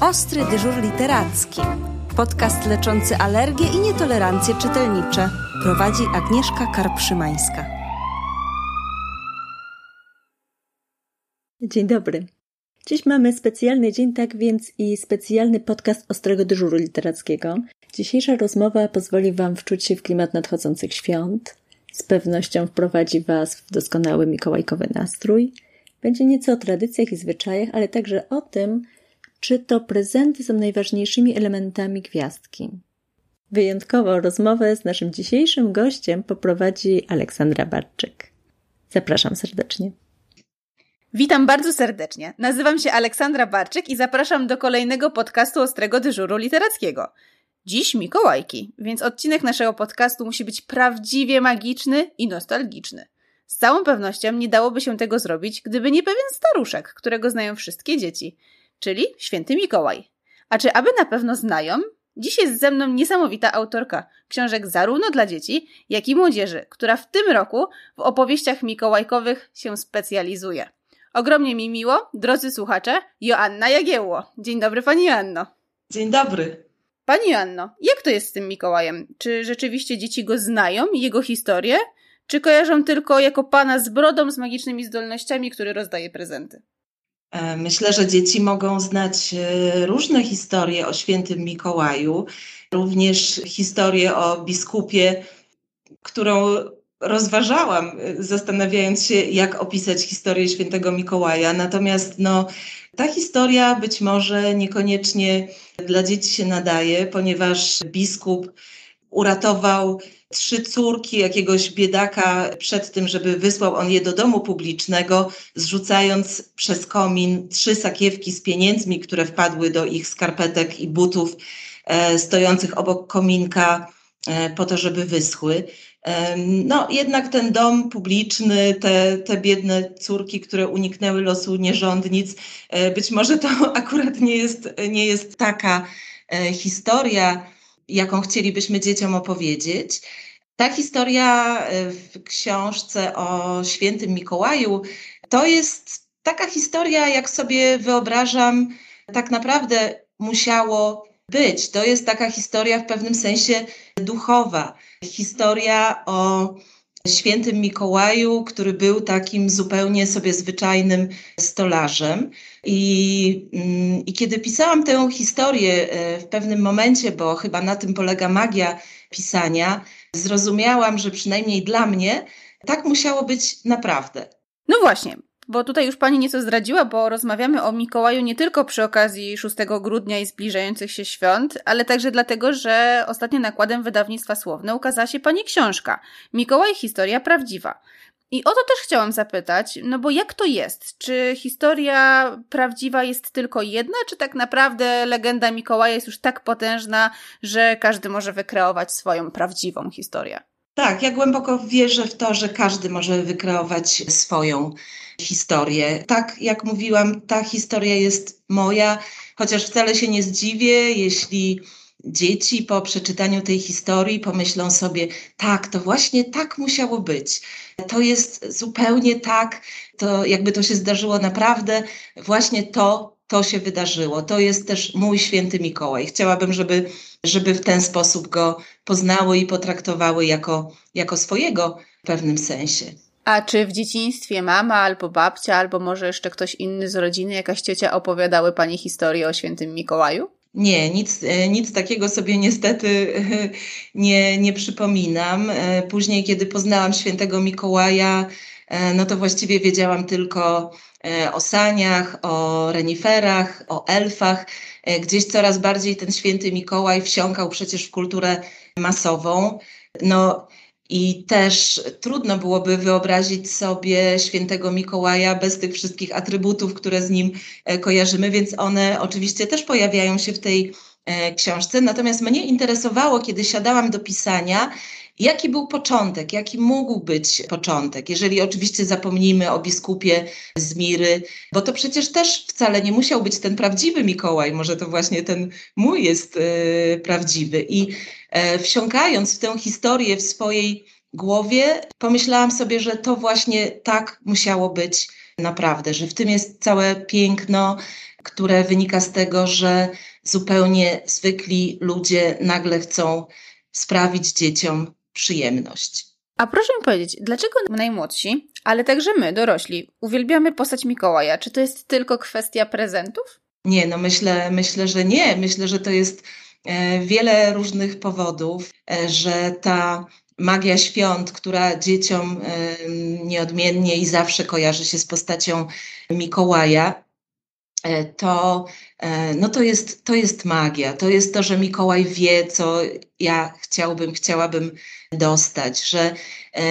Ostry dyżur literacki. Podcast leczący alergie i nietolerancje czytelnicze. Prowadzi Agnieszka Karpszymańska. Dzień dobry. Dziś mamy specjalny dzień, tak więc i specjalny podcast Ostrego Dyżuru Literackiego. Dzisiejsza rozmowa pozwoli Wam wczuć się w klimat nadchodzących świąt. Z pewnością wprowadzi Was w doskonały mikołajkowy nastrój. Będzie nieco o tradycjach i zwyczajach, ale także o tym, czy to prezenty są najważniejszymi elementami gwiazdki. Wyjątkowo rozmowę z naszym dzisiejszym gościem poprowadzi Aleksandra Barczyk. Zapraszam serdecznie. Witam bardzo serdecznie. Nazywam się Aleksandra Barczyk i zapraszam do kolejnego podcastu Ostrego Dyżuru Literackiego. Dziś Mikołajki, więc odcinek naszego podcastu musi być prawdziwie magiczny i nostalgiczny. Z całą pewnością nie dałoby się tego zrobić, gdyby nie pewien staruszek, którego znają wszystkie dzieci, czyli święty Mikołaj. A czy aby na pewno znają? Dziś jest ze mną niesamowita autorka książek zarówno dla dzieci, jak i młodzieży, która w tym roku w opowieściach mikołajkowych się specjalizuje. Ogromnie mi miło, drodzy słuchacze, Joanna Jagiełło. Dzień dobry Pani Joanno. Dzień dobry. Pani Joanno, jak to jest z tym Mikołajem? Czy rzeczywiście dzieci go znają i jego historię? Czy kojarzą tylko jako pana z brodą, z magicznymi zdolnościami, który rozdaje prezenty? E, myślę, że dzieci mogą znać e, różne historie o świętym Mikołaju, również historię o biskupie, którą rozważałam, e, zastanawiając się, jak opisać historię świętego Mikołaja. Natomiast no, ta historia być może niekoniecznie dla dzieci się nadaje, ponieważ biskup uratował trzy córki jakiegoś biedaka przed tym, żeby wysłał on je do domu publicznego, zrzucając przez komin trzy sakiewki z pieniędzmi, które wpadły do ich skarpetek i butów e, stojących obok kominka e, po to, żeby wyschły. E, no, jednak ten dom publiczny, te, te biedne córki, które uniknęły losu nierządnic, e, być może to akurat nie jest, nie jest taka e, historia, jaką chcielibyśmy dzieciom opowiedzieć. Ta historia e, w książce o świętym Mikołaju to jest taka historia, jak sobie wyobrażam, tak naprawdę musiało być. To jest taka historia w pewnym sensie duchowa. Historia o świętym Mikołaju, który był takim zupełnie sobie zwyczajnym stolarzem. I, mm, I kiedy pisałam tę historię e, w pewnym momencie, bo chyba na tym polega magia pisania, zrozumiałam, że przynajmniej dla mnie tak musiało być naprawdę. No właśnie, bo tutaj już pani nieco zdradziła, bo rozmawiamy o Mikołaju nie tylko przy okazji 6 grudnia i zbliżających się świąt, ale także dlatego, że ostatnio nakładem wydawnictwa Słowne ukazała się pani książka Mikołaj historia prawdziwa. I o to też chciałam zapytać, no bo jak to jest? Czy historia prawdziwa jest tylko jedna, czy tak naprawdę legenda Mikołaja jest już tak potężna, że każdy może wykreować swoją prawdziwą historię? Tak, ja głęboko wierzę w to, że każdy może wykreować swoją historię. Tak jak mówiłam, ta historia jest moja, chociaż wcale się nie zdziwię, jeśli dzieci po przeczytaniu tej historii pomyślą sobie, tak, to właśnie tak musiało być. To jest zupełnie tak, to jakby to się zdarzyło naprawdę, właśnie to, to się wydarzyło. To jest też mój święty Mikołaj. Chciałabym, żeby, żeby w ten sposób go poznały i potraktowały jako, jako swojego w pewnym sensie. A czy w dzieciństwie mama albo babcia, albo może jeszcze ktoś inny z rodziny, jakaś ciocia opowiadały Pani historię o świętym Mikołaju? Nie, nic, e, nic takiego sobie niestety nie, nie przypominam. E, później, kiedy poznałam świętego Mikołaja, e, no to właściwie wiedziałam tylko o saniach, o reniferach, o elfach. Gdzieś coraz bardziej ten święty Mikołaj wsiąkał przecież w kulturę masową. No, i też trudno byłoby wyobrazić sobie świętego Mikołaja bez tych wszystkich atrybutów, które z nim e, kojarzymy, więc one oczywiście też pojawiają się w tej e, książce. Natomiast mnie interesowało, kiedy siadałam do pisania, jaki był początek, jaki mógł być początek, jeżeli oczywiście zapomnimy o biskupie z Miry, bo to przecież też wcale nie musiał być ten prawdziwy Mikołaj, może to właśnie ten mój jest y, prawdziwy. I E, wsiąkając w tę historię w swojej głowie, pomyślałam sobie, że to właśnie tak musiało być naprawdę, że w tym jest całe piękno które wynika z tego, że zupełnie zwykli ludzie nagle chcą sprawić dzieciom przyjemność. A proszę mi powiedzieć, dlaczego najmłodsi, ale także my, dorośli, uwielbiamy postać Mikołaja? Czy to jest tylko kwestia prezentów? Nie, no myślę, myślę, że nie. Myślę, że to jest e, wiele różnych powodów, e, że ta magia świąt, która dzieciom e, nieodmiennie i zawsze kojarzy się z postacią Mikołaja, to, no to, jest, to jest magia. To jest to, że Mikołaj wie, co ja chciałbym, chciałabym dostać, że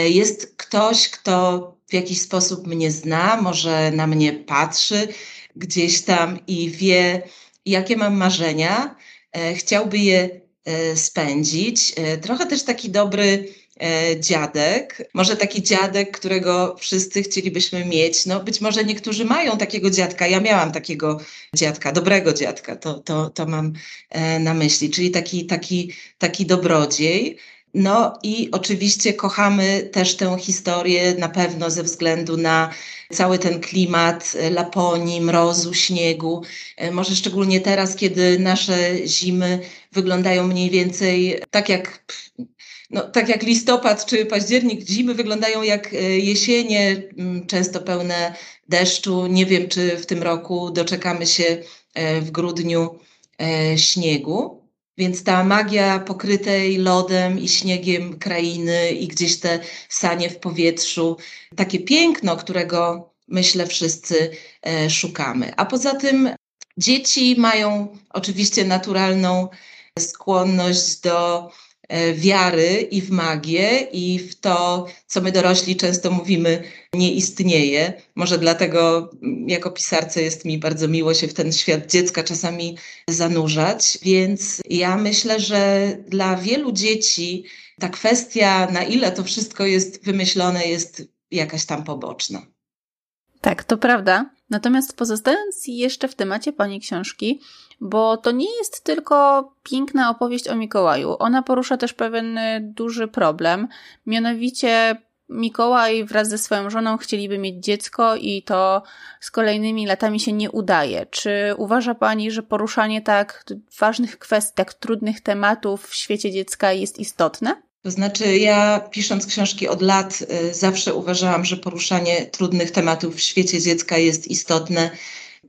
jest ktoś, kto w jakiś sposób mnie zna, może na mnie patrzy, gdzieś tam i wie, jakie mam marzenia, e, chciałby je e, spędzić. E, trochę też taki dobry dziadek, może taki dziadek, którego wszyscy chcielibyśmy mieć. No być może niektórzy mają takiego dziadka. Ja miałam takiego dziadka, dobrego dziadka, to, to, to mam na myśli, czyli taki, taki, taki dobrodziej. No i oczywiście kochamy też tę historię na pewno ze względu na cały ten klimat Laponii, mrozu, śniegu. E, może szczególnie teraz, kiedy nasze zimy wyglądają mniej więcej tak jak no, tak jak listopad czy październik, zimy wyglądają jak e, jesienie, często pełne deszczu. Nie wiem, czy w tym roku doczekamy się e, w grudniu śniegu. Więc ta magia pokrytej lodem i śniegiem krainy i gdzieś te sanie w powietrzu, takie piękno, którego myślę wszyscy e, szukamy. A poza tym dzieci mają oczywiście naturalną skłonność do wiary i w magię, i w to, co my dorośli często mówimy, nie istnieje. Może dlatego mm, jako pisarce jest mi bardzo miło się w ten świat dziecka czasami zanurzać. Więc ja myślę, że dla wielu dzieci ta kwestia, na ile to wszystko jest wymyślone, jest jakaś tam poboczna. Tak, to prawda. Natomiast pozostając jeszcze w temacie Pani książki, bo to nie jest tylko piękna opowieść o Mikołaju. Ona porusza też pewien y, duży problem, mianowicie Mikołaj wraz ze swoją żoną chcieliby mieć dziecko i to z kolejnymi latami się nie udaje. Czy uważa Pani, że poruszanie tak ważnych kwestii, tak trudnych tematów w świecie dziecka jest istotne? To znaczy, ja pisząc książki od lat y, zawsze uważałam, że poruszanie trudnych tematów w świecie dziecka jest istotne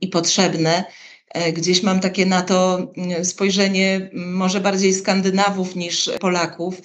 i potrzebne. E, gdzieś mam takie na to mm, spojrzenie może bardziej Skandynawów niż Polaków.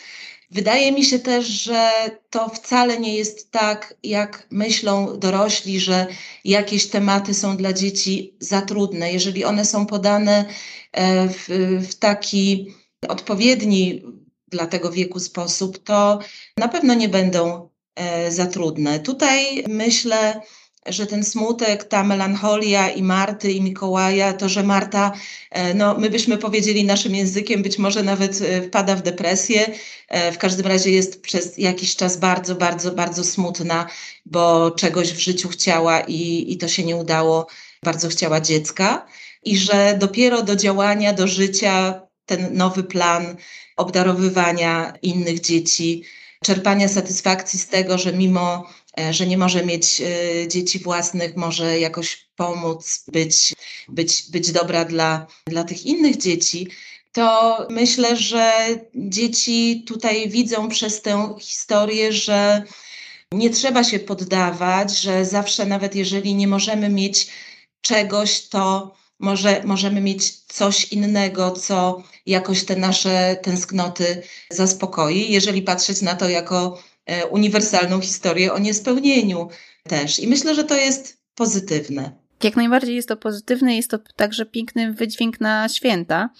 Wydaje mi się też, że to wcale nie jest tak, jak myślą dorośli, że jakieś tematy są dla dzieci za trudne. Jeżeli one są podane e, w, w taki odpowiedni dla tego wieku sposób, to na pewno nie będą e, za trudne. Tutaj myślę, że ten smutek, ta melancholia i Marty i Mikołaja, to, że Marta, e, no my byśmy powiedzieli naszym językiem, być może nawet e, wpada w depresję, w każdym razie jest przez jakiś czas bardzo, bardzo, bardzo smutna, bo czegoś w życiu chciała i, i to się nie udało, bardzo chciała dziecka. I że dopiero do działania, do życia ten nowy plan obdarowywania innych dzieci, czerpania satysfakcji z tego, że mimo, e, że nie może mieć e, dzieci własnych, może jakoś pomóc, być, być, być dobra dla, dla tych innych dzieci, to myślę, że dzieci tutaj widzą przez tę historię, że nie trzeba się poddawać, że zawsze, nawet jeżeli nie możemy mieć czegoś, to może możemy mieć coś innego, co jakoś te nasze tęsknoty zaspokoi, jeżeli patrzeć na to jako e, uniwersalną historię o niespełnieniu też. I myślę, że to jest pozytywne. Jak najbardziej jest to pozytywne, jest to także piękny wydźwięk na święta.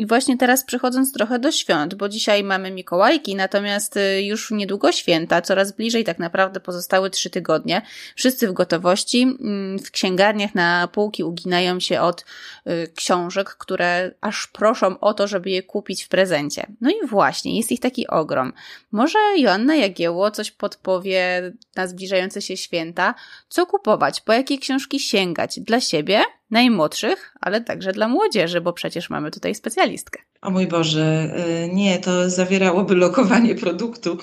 I właśnie teraz przechodząc trochę do świąt, bo dzisiaj mamy Mikołajki, natomiast y, już niedługo święta, coraz bliżej tak naprawdę pozostały trzy tygodnie. Wszyscy w gotowości. Mm, w księgarniach na półki uginają się od y, książek, które aż proszą o to, żeby je kupić w prezencie. No i właśnie, jest ich taki ogrom. Może Joanna Jagiełło coś podpowie na zbliżające się święta? Co kupować? Po jakie książki sięgać? Dla siebie? Najmłodszych, ale także dla młodzieży, bo przecież mamy tutaj specjalistkę. O mój Boże, y, nie, to zawierałoby lokowanie produktu.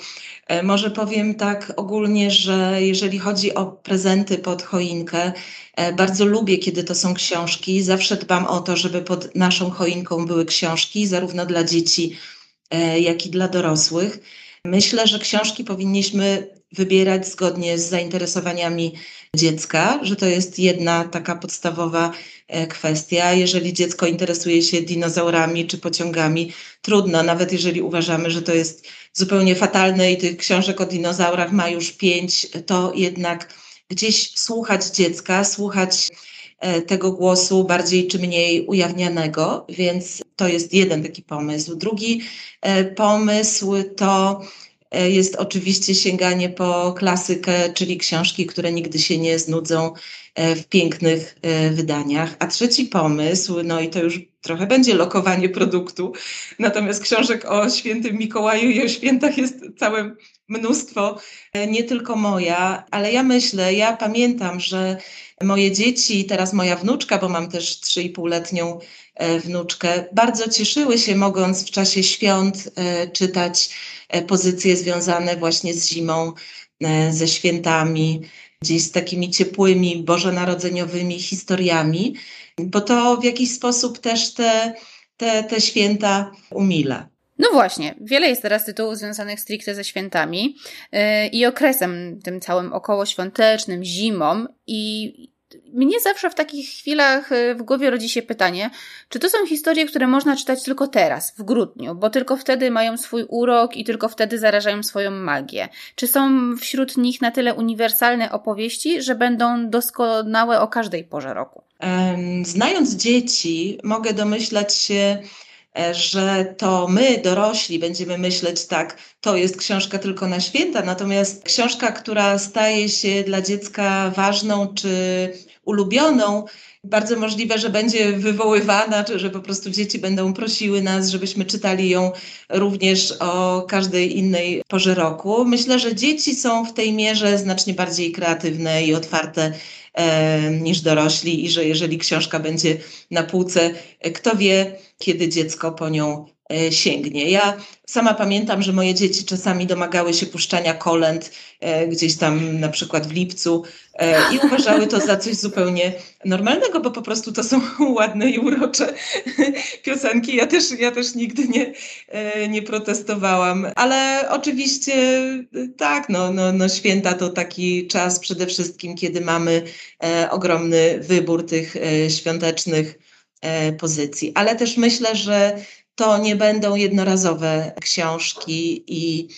E, może powiem tak ogólnie, że jeżeli chodzi o prezenty pod choinkę, e, bardzo lubię, kiedy to są książki. Zawsze dbam o to, żeby pod naszą choinką były książki, zarówno dla dzieci, e, jak i dla dorosłych. Myślę, że książki powinniśmy wybierać zgodnie z zainteresowaniami dziecka, że to jest jedna taka podstawowa e, kwestia. Jeżeli dziecko interesuje się dinozaurami czy pociągami, trudno, nawet jeżeli uważamy, że to jest zupełnie fatalne i tych książek o dinozaurach ma już pięć, to jednak gdzieś słuchać dziecka, słuchać e, tego głosu bardziej czy mniej ujawnianego, więc to jest jeden taki pomysł. Drugi e, pomysł to jest oczywiście sięganie po klasykę, czyli książki, które nigdy się nie znudzą e, w pięknych e, wydaniach. A trzeci pomysł, no i to już trochę będzie lokowanie produktu, natomiast książek o świętym Mikołaju i o świętach jest całe mnóstwo, nie tylko moja, ale ja myślę, ja pamiętam, że moje dzieci, teraz moja wnuczka, bo mam też 3,5-letnią wnuczkę, bardzo cieszyły się, mogąc w czasie świąt czytać E, pozycje związane właśnie z zimą, e, ze świętami, gdzieś z takimi ciepłymi, bożonarodzeniowymi historiami, bo to w jakiś sposób też te, te, te święta umila. No właśnie, wiele jest teraz tytułów związanych stricte ze świętami yy, i okresem tym całym okołoświątecznym, zimą i mnie zawsze w takich chwilach y, w głowie rodzi się pytanie, czy to są historie, które można czytać tylko teraz, w grudniu, bo tylko wtedy mają swój urok i tylko wtedy zarażają swoją magię? Czy są wśród nich na tyle uniwersalne opowieści, że będą doskonałe o każdej porze roku? Znając dzieci, mogę domyślać się, że to my, dorośli, będziemy myśleć tak, to jest książka tylko na święta, natomiast książka, która staje się dla dziecka ważną czy ulubioną, bardzo możliwe, że będzie wywoływana, czy że po prostu dzieci będą prosiły nas, żebyśmy czytali ją również o każdej innej porze roku. Myślę, że dzieci są w tej mierze znacznie bardziej kreatywne i otwarte e, niż dorośli i że jeżeli książka będzie na półce, kto wie, kiedy dziecko po nią sięgnie. Ja sama pamiętam, że moje dzieci czasami domagały się puszczania kolęd e, gdzieś tam na przykład w lipcu e, i uważały to za coś zupełnie normalnego, bo po prostu to są ładne i urocze piosenki. Ja też, ja też nigdy nie, nie protestowałam, ale oczywiście tak, no, no, no święta to taki czas przede wszystkim, kiedy mamy ogromny wybór tych świątecznych pozycji, ale też myślę, że to nie będą jednorazowe książki i,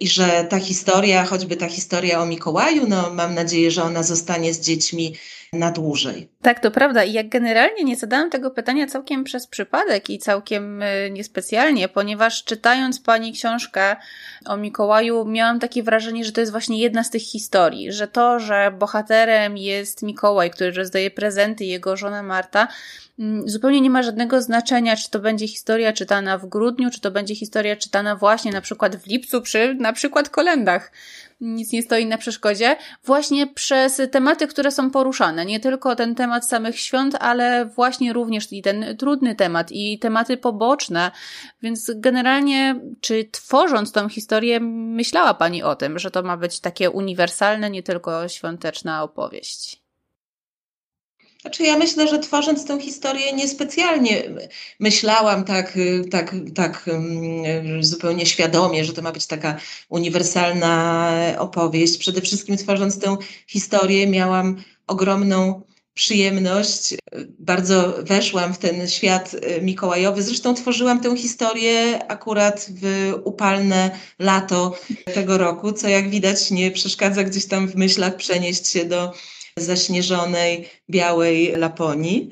i że ta historia, choćby ta historia o Mikołaju, no mam nadzieję, że ona zostanie z dziećmi na dłużej. Tak, to prawda. I jak generalnie nie zadałam tego pytania całkiem przez przypadek i całkiem y, niespecjalnie, ponieważ czytając pani książkę o Mikołaju, miałam takie wrażenie, że to jest właśnie jedna z tych historii, że to, że bohaterem jest Mikołaj, który rozdaje prezenty, jego żona Marta, mm, zupełnie nie ma żadnego znaczenia, czy to będzie historia czytana w grudniu, czy to będzie historia czytana właśnie na przykład w lipcu przy na przykład kolendach nic nie stoi na przeszkodzie, właśnie przez tematy, które są poruszane. Nie tylko ten temat samych świąt, ale właśnie również i ten trudny temat i tematy poboczne. Więc generalnie, czy tworząc tą historię, myślała Pani o tym, że to ma być takie uniwersalne, nie tylko świąteczna opowieść? Znaczy ja myślę, że tworząc tę historię niespecjalnie myślałam tak, tak, tak mm, zupełnie świadomie, że to ma być taka uniwersalna opowieść. Przede wszystkim tworząc tę historię miałam ogromną przyjemność. Bardzo weszłam w ten świat mikołajowy. Zresztą tworzyłam tę historię akurat w upalne lato tego roku, co jak widać nie przeszkadza gdzieś tam w myślach przenieść się do zaśnieżonej, białej Laponii.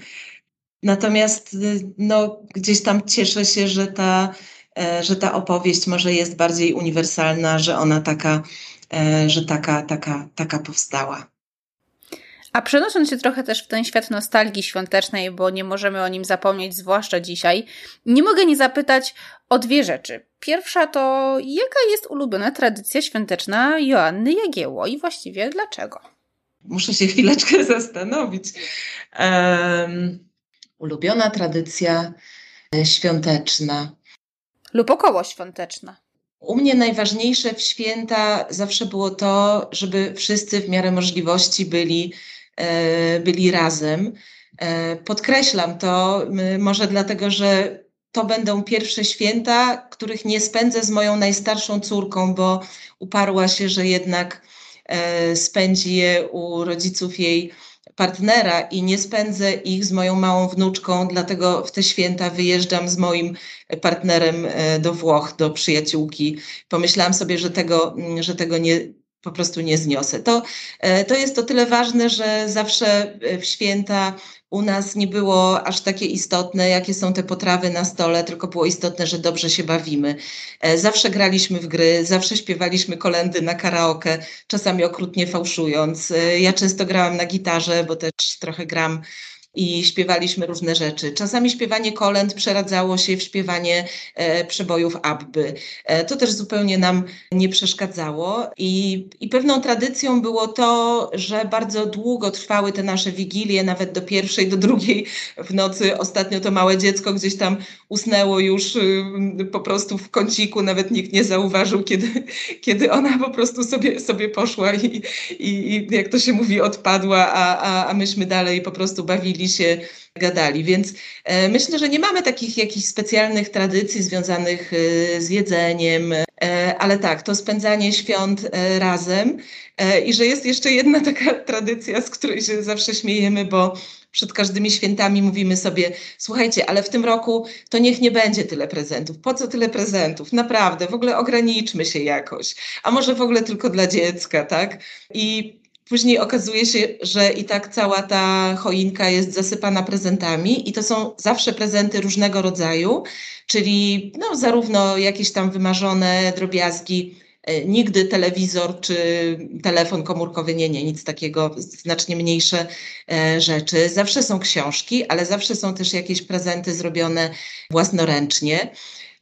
Natomiast no, gdzieś tam cieszę się, że ta, e, że ta opowieść może jest bardziej uniwersalna, że ona taka, e, że taka, taka, taka powstała. A przenosząc się trochę też w ten świat nostalgii świątecznej, bo nie możemy o nim zapomnieć, zwłaszcza dzisiaj, nie mogę nie zapytać o dwie rzeczy. Pierwsza to, jaka jest ulubiona tradycja świąteczna Joanny Jagieło i właściwie dlaczego? Muszę się chwileczkę zastanowić. Um, ulubiona tradycja e, świąteczna. Lub około świąteczna. U mnie najważniejsze w święta zawsze było to, żeby wszyscy w miarę możliwości byli, e, byli razem. E, podkreślam to może dlatego, że to będą pierwsze święta, których nie spędzę z moją najstarszą córką, bo uparła się, że jednak spędzi je u rodziców jej partnera i nie spędzę ich z moją małą wnuczką, dlatego w te święta wyjeżdżam z moim partnerem e, do Włoch, do przyjaciółki. Pomyślałam sobie, że tego, że tego nie, po prostu nie zniosę. To, e, to jest o tyle ważne, że zawsze w święta u nas nie było aż takie istotne, jakie są te potrawy na stole, tylko było istotne, że dobrze się bawimy. E, zawsze graliśmy w gry, zawsze śpiewaliśmy kolendy na karaoke, czasami okrutnie fałszując. E, ja często grałam na gitarze, bo też trochę gram i śpiewaliśmy różne rzeczy. Czasami śpiewanie kolęd przeradzało się w śpiewanie e, przebojów Abby. E, to też zupełnie nam nie przeszkadzało i, i pewną tradycją było to, że bardzo długo trwały te nasze wigilie, nawet do pierwszej, do drugiej w nocy. Ostatnio to małe dziecko gdzieś tam usnęło już y, po prostu w kąciku, nawet nikt nie zauważył, kiedy, kiedy ona po prostu sobie, sobie poszła i, i, i jak to się mówi, odpadła, a, a, a myśmy dalej po prostu bawili się, gadali. Więc e, myślę, że nie mamy takich jakichś specjalnych tradycji związanych e, z jedzeniem, e, ale tak, to spędzanie świąt razem i że jest jeszcze jedna taka tradycja, z której się zawsze śmiejemy, bo przed każdymi świętami mówimy sobie, słuchajcie, ale w tym roku to niech nie będzie tyle prezentów. Po co tyle prezentów? Naprawdę, w ogóle ograniczmy się jakoś. A może w ogóle tylko dla dziecka, tak? I Później okazuje się, że i tak cała ta choinka jest zasypana prezentami i to są zawsze prezenty różnego rodzaju, czyli no, zarówno jakieś tam wymarzone drobiazgi, e, nigdy telewizor czy telefon komórkowy, nie, nie, nic takiego, znacznie mniejsze e, rzeczy. Zawsze są książki, ale zawsze są też jakieś prezenty zrobione własnoręcznie.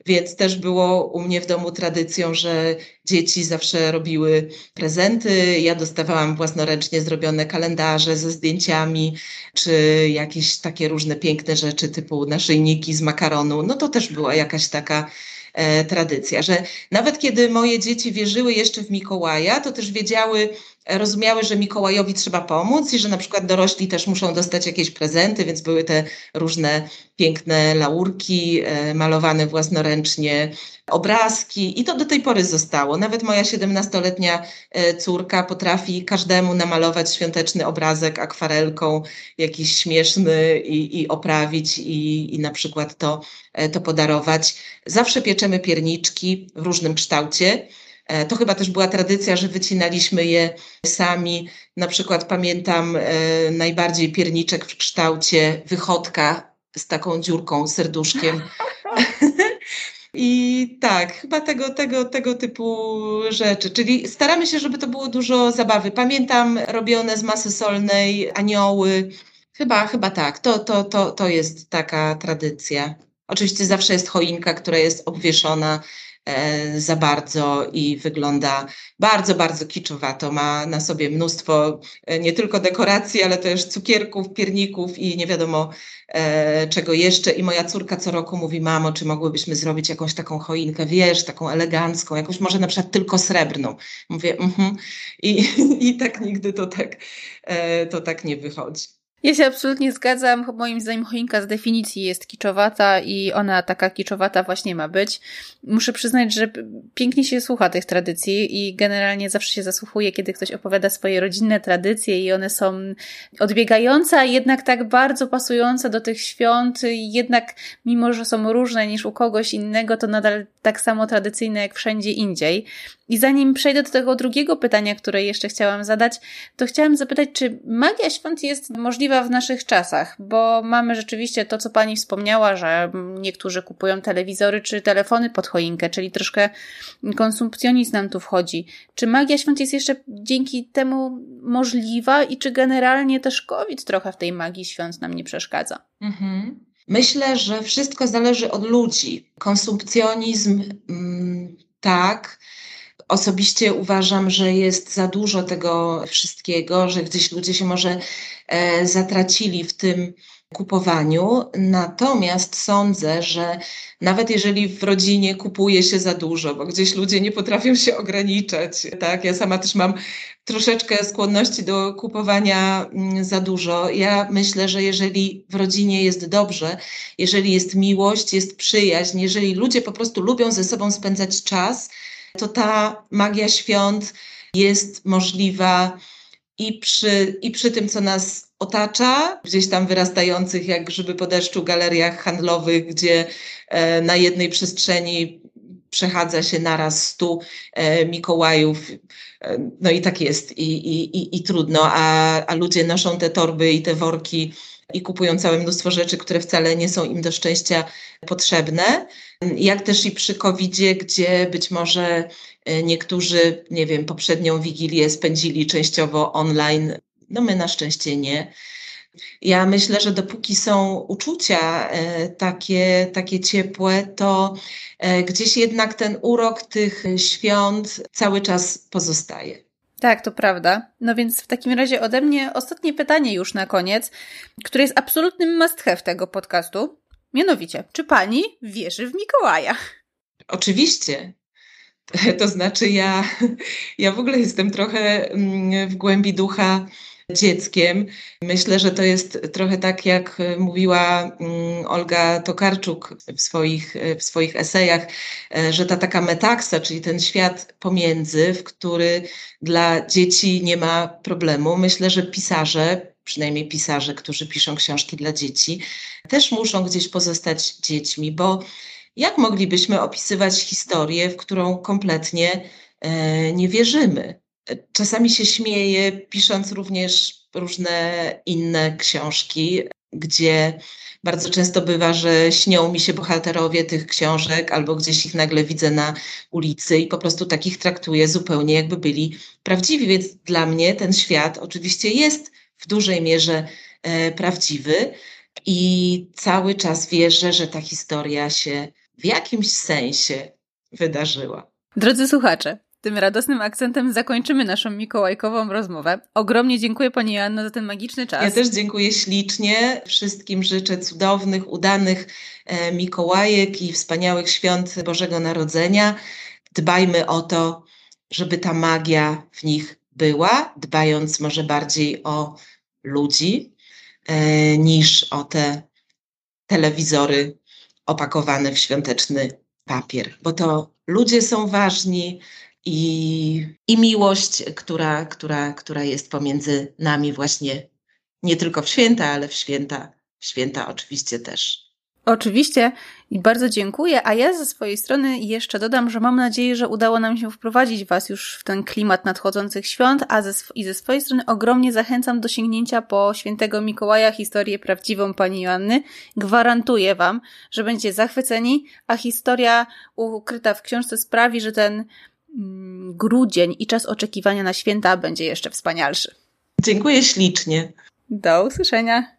Więc też było u mnie w domu tradycją, że dzieci zawsze robiły prezenty. Ja dostawałam własnoręcznie zrobione kalendarze ze zdjęciami, czy jakieś takie różne piękne rzeczy typu naszyjniki z makaronu. No to też była jakaś taka e, tradycja, że nawet kiedy moje dzieci wierzyły jeszcze w Mikołaja, to też wiedziały, rozumiały, że Mikołajowi trzeba pomóc i że na przykład dorośli też muszą dostać jakieś prezenty, więc były te różne piękne laurki, e, malowane własnoręcznie, obrazki i to do tej pory zostało. Nawet moja 17-letnia e, córka potrafi każdemu namalować świąteczny obrazek akwarelką, jakiś śmieszny i, i oprawić i, i na przykład to, e, to podarować. Zawsze pieczemy pierniczki w różnym kształcie. E, to chyba też była tradycja, że wycinaliśmy je sami. Na przykład pamiętam e, najbardziej pierniczek w kształcie wychodka z taką dziurką, serduszkiem. I tak, chyba tego, tego, tego typu rzeczy. Czyli staramy się, żeby to było dużo zabawy. Pamiętam robione z masy solnej anioły. Chyba, chyba tak. To, to, to, to jest taka tradycja. Oczywiście zawsze jest choinka, która jest obwieszona za bardzo i wygląda bardzo, bardzo kiczowato. Ma na sobie mnóstwo e, nie tylko dekoracji, ale też cukierków, pierników i nie wiadomo e, czego jeszcze. I moja córka co roku mówi, mamo, czy mogłybyśmy zrobić jakąś taką choinkę, wiesz, taką elegancką, jakąś może na przykład tylko srebrną. Mówię, mhm. I, I tak nigdy to tak, to tak nie wychodzi. Ja się absolutnie zgadzam. Moim zdaniem choinka z definicji jest kiczowata i ona taka kiczowata właśnie ma być. Muszę przyznać, że pięknie się słucha tych tradycji i generalnie zawsze się zasłuchuje, kiedy ktoś opowiada swoje rodzinne tradycje i one są odbiegające, a jednak tak bardzo pasujące do tych świąt. Jednak mimo, że są różne niż u kogoś innego, to nadal tak samo tradycyjne jak wszędzie indziej. I zanim przejdę do tego drugiego pytania, które jeszcze chciałam zadać, to chciałam zapytać, czy magia świąt jest możliwa w naszych czasach? Bo mamy rzeczywiście to, co Pani wspomniała, że niektórzy kupują telewizory czy telefony pod choinkę, czyli troszkę konsumpcjonizm nam tu wchodzi. Czy magia świąt jest jeszcze dzięki temu możliwa i czy generalnie też COVID trochę w tej magii świąt nam nie przeszkadza? Mhm. Myślę, że wszystko zależy od ludzi. Konsumpcjonizm, mm, tak Osobiście uważam, że jest za dużo tego wszystkiego, że gdzieś ludzie się może e, zatracili w tym kupowaniu. Natomiast sądzę, że nawet jeżeli w rodzinie kupuje się za dużo, bo gdzieś ludzie nie potrafią się ograniczać, tak? Ja sama też mam troszeczkę skłonności do kupowania mm, za dużo. Ja myślę, że jeżeli w rodzinie jest dobrze, jeżeli jest miłość, jest przyjaźń, jeżeli ludzie po prostu lubią ze sobą spędzać czas, to ta magia świąt jest możliwa i przy, i przy tym, co nas otacza, gdzieś tam wyrastających jak grzyby po deszczu galeriach handlowych, gdzie e, na jednej przestrzeni przechadza się naraz stu e, Mikołajów. E, no i tak jest i, i, i, i trudno, a, a ludzie noszą te torby i te worki i kupują całe mnóstwo rzeczy, które wcale nie są im do szczęścia potrzebne. Jak też i przy COVID-zie, gdzie być może e, niektórzy, nie wiem, poprzednią wigilię spędzili częściowo online. No my na szczęście nie. Ja myślę, że dopóki są uczucia e, takie, takie ciepłe, to e, gdzieś jednak ten urok tych świąt cały czas pozostaje. Tak, to prawda. No więc w takim razie ode mnie ostatnie pytanie już na koniec, które jest absolutnym must have tego podcastu. Mianowicie, czy pani wierzy w Mikołaja? Oczywiście. To znaczy, ja, ja w ogóle jestem trochę mm, w głębi ducha dzieckiem. Myślę, że to jest trochę tak, jak mówiła mm, Olga Tokarczuk w swoich, w swoich esejach, e, że ta taka metaksa, czyli ten świat pomiędzy, w który dla dzieci nie ma problemu. Myślę, że pisarze, przynajmniej pisarze, którzy piszą książki dla dzieci, też muszą gdzieś pozostać dziećmi, bo jak moglibyśmy opisywać historię, w którą kompletnie e, nie wierzymy? Czasami się śmieję, pisząc również różne inne książki, gdzie bardzo często bywa, że śnią mi się bohaterowie tych książek, albo gdzieś ich nagle widzę na ulicy i po prostu takich traktuję zupełnie jakby byli prawdziwi. Więc dla mnie ten świat oczywiście jest w dużej mierze e, prawdziwy i cały czas wierzę, że ta historia się w jakimś sensie wydarzyła. Drodzy słuchacze, tym radosnym akcentem zakończymy naszą mikołajkową rozmowę. Ogromnie dziękuję Pani Joanno za ten magiczny czas. Ja też dziękuję ślicznie. Wszystkim życzę cudownych, udanych e, Mikołajek i wspaniałych świąt Bożego Narodzenia. Dbajmy o to, żeby ta magia w nich była, dbając może bardziej o ludzi e, niż o te telewizory opakowane w świąteczny papier, bo to ludzie są ważni, i, i miłość, która, która, która jest pomiędzy nami właśnie nie tylko w święta, ale w święta, w święta oczywiście też. Oczywiście i bardzo dziękuję, a ja ze swojej strony jeszcze dodam, że mam nadzieję, że udało nam się wprowadzić Was już w ten klimat nadchodzących świąt, a ze, i ze swojej strony ogromnie zachęcam do sięgnięcia po świętego Mikołaja historię prawdziwą Pani Joanny. Gwarantuję Wam, że będziecie zachwyceni, a historia ukryta w książce sprawi, że ten grudzień i czas oczekiwania na święta będzie jeszcze wspanialszy. Dziękuję ślicznie. Do usłyszenia.